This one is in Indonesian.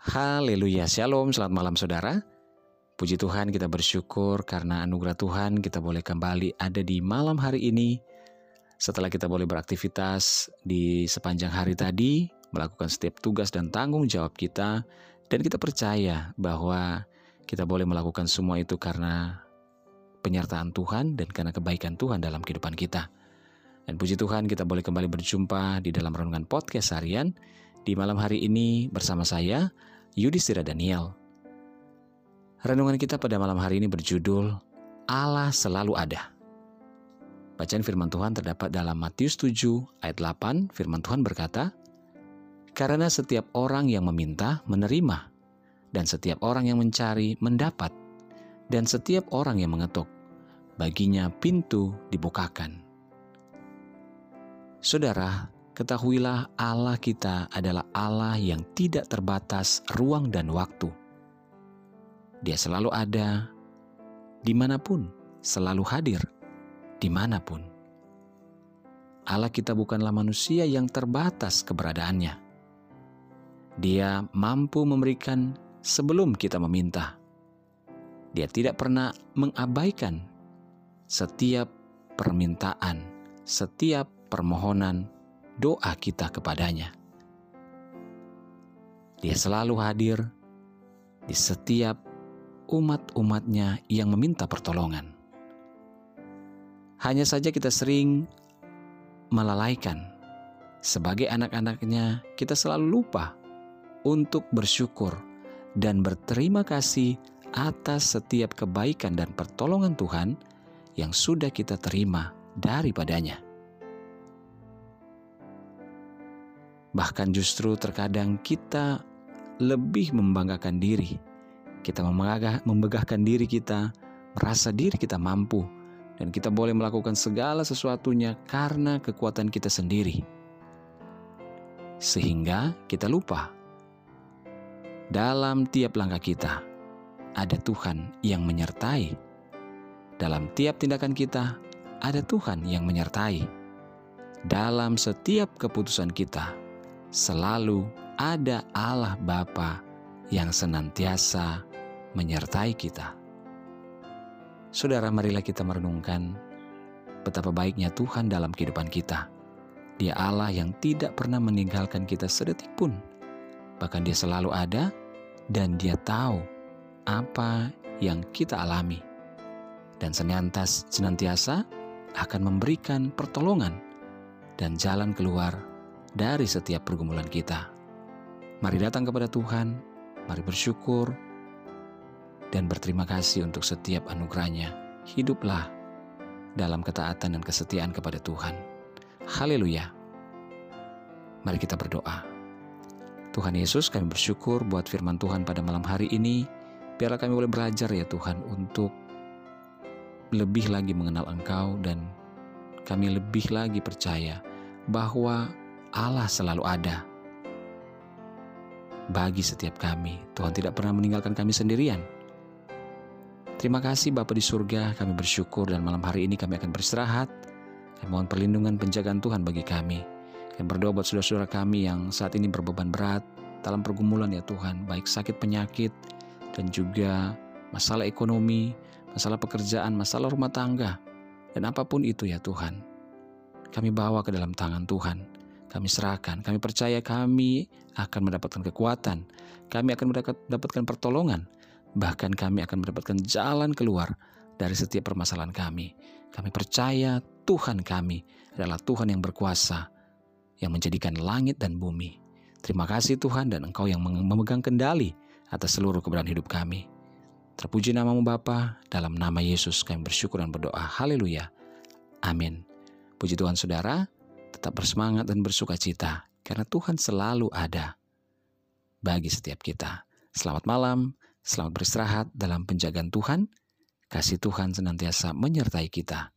Haleluya, shalom, selamat malam saudara. Puji Tuhan kita bersyukur karena anugerah Tuhan kita boleh kembali ada di malam hari ini. Setelah kita boleh beraktivitas di sepanjang hari tadi, melakukan setiap tugas dan tanggung jawab kita, dan kita percaya bahwa kita boleh melakukan semua itu karena penyertaan Tuhan dan karena kebaikan Tuhan dalam kehidupan kita. Dan puji Tuhan kita boleh kembali berjumpa di dalam renungan podcast harian di malam hari ini bersama saya, Yudhistira Daniel. Renungan kita pada malam hari ini berjudul Allah selalu ada. Bacaan firman Tuhan terdapat dalam Matius 7 ayat 8. Firman Tuhan berkata, "Karena setiap orang yang meminta menerima, dan setiap orang yang mencari mendapat, dan setiap orang yang mengetuk, baginya pintu dibukakan." Saudara, ketahuilah Allah kita adalah Allah yang tidak terbatas ruang dan waktu dia selalu ada di mana pun, selalu hadir di mana pun. Allah kita bukanlah manusia yang terbatas keberadaannya. Dia mampu memberikan sebelum kita meminta. Dia tidak pernah mengabaikan setiap permintaan, setiap permohonan doa kita kepadanya. Dia selalu hadir di setiap umat-umatnya yang meminta pertolongan. Hanya saja kita sering melalaikan. Sebagai anak-anaknya, kita selalu lupa untuk bersyukur dan berterima kasih atas setiap kebaikan dan pertolongan Tuhan yang sudah kita terima daripadanya. Bahkan justru terkadang kita lebih membanggakan diri kita memegahkan diri kita, merasa diri kita mampu, dan kita boleh melakukan segala sesuatunya karena kekuatan kita sendiri. Sehingga kita lupa dalam tiap langkah kita ada Tuhan yang menyertai. Dalam tiap tindakan kita ada Tuhan yang menyertai. Dalam setiap keputusan kita selalu ada Allah Bapa yang senantiasa menyertai kita. Saudara, marilah kita merenungkan betapa baiknya Tuhan dalam kehidupan kita. Dia Allah yang tidak pernah meninggalkan kita sedetik pun. Bahkan dia selalu ada dan dia tahu apa yang kita alami. Dan senantiasa, senantiasa akan memberikan pertolongan dan jalan keluar dari setiap pergumulan kita. Mari datang kepada Tuhan, mari bersyukur, dan berterima kasih untuk setiap anugerahnya. Hiduplah dalam ketaatan dan kesetiaan kepada Tuhan. Haleluya. Mari kita berdoa. Tuhan Yesus, kami bersyukur buat firman Tuhan pada malam hari ini. Biarlah kami boleh belajar ya Tuhan untuk lebih lagi mengenal Engkau dan kami lebih lagi percaya bahwa Allah selalu ada bagi setiap kami. Tuhan tidak pernah meninggalkan kami sendirian. Terima kasih Bapak di surga, kami bersyukur dan malam hari ini kami akan beristirahat. Kami mohon perlindungan penjagaan Tuhan bagi kami. Kami berdoa buat saudara-saudara kami yang saat ini berbeban berat dalam pergumulan ya Tuhan, baik sakit penyakit dan juga masalah ekonomi, masalah pekerjaan, masalah rumah tangga, dan apa pun itu ya Tuhan. Kami bawa ke dalam tangan Tuhan. Kami serahkan, kami percaya kami akan mendapatkan kekuatan, kami akan mendapatkan pertolongan, Bahkan kami akan mendapatkan jalan keluar dari setiap permasalahan kami. Kami percaya Tuhan kami adalah Tuhan yang berkuasa, yang menjadikan langit dan bumi. Terima kasih Tuhan dan Engkau yang memegang kendali atas seluruh keberadaan hidup kami. Terpuji namamu Bapa, dalam nama Yesus kami bersyukur dan berdoa. Haleluya. Amin. Puji Tuhan saudara, tetap bersemangat dan bersuka cita, karena Tuhan selalu ada bagi setiap kita. Selamat malam, Selamat beristirahat dalam penjagaan Tuhan. Kasih Tuhan senantiasa menyertai kita.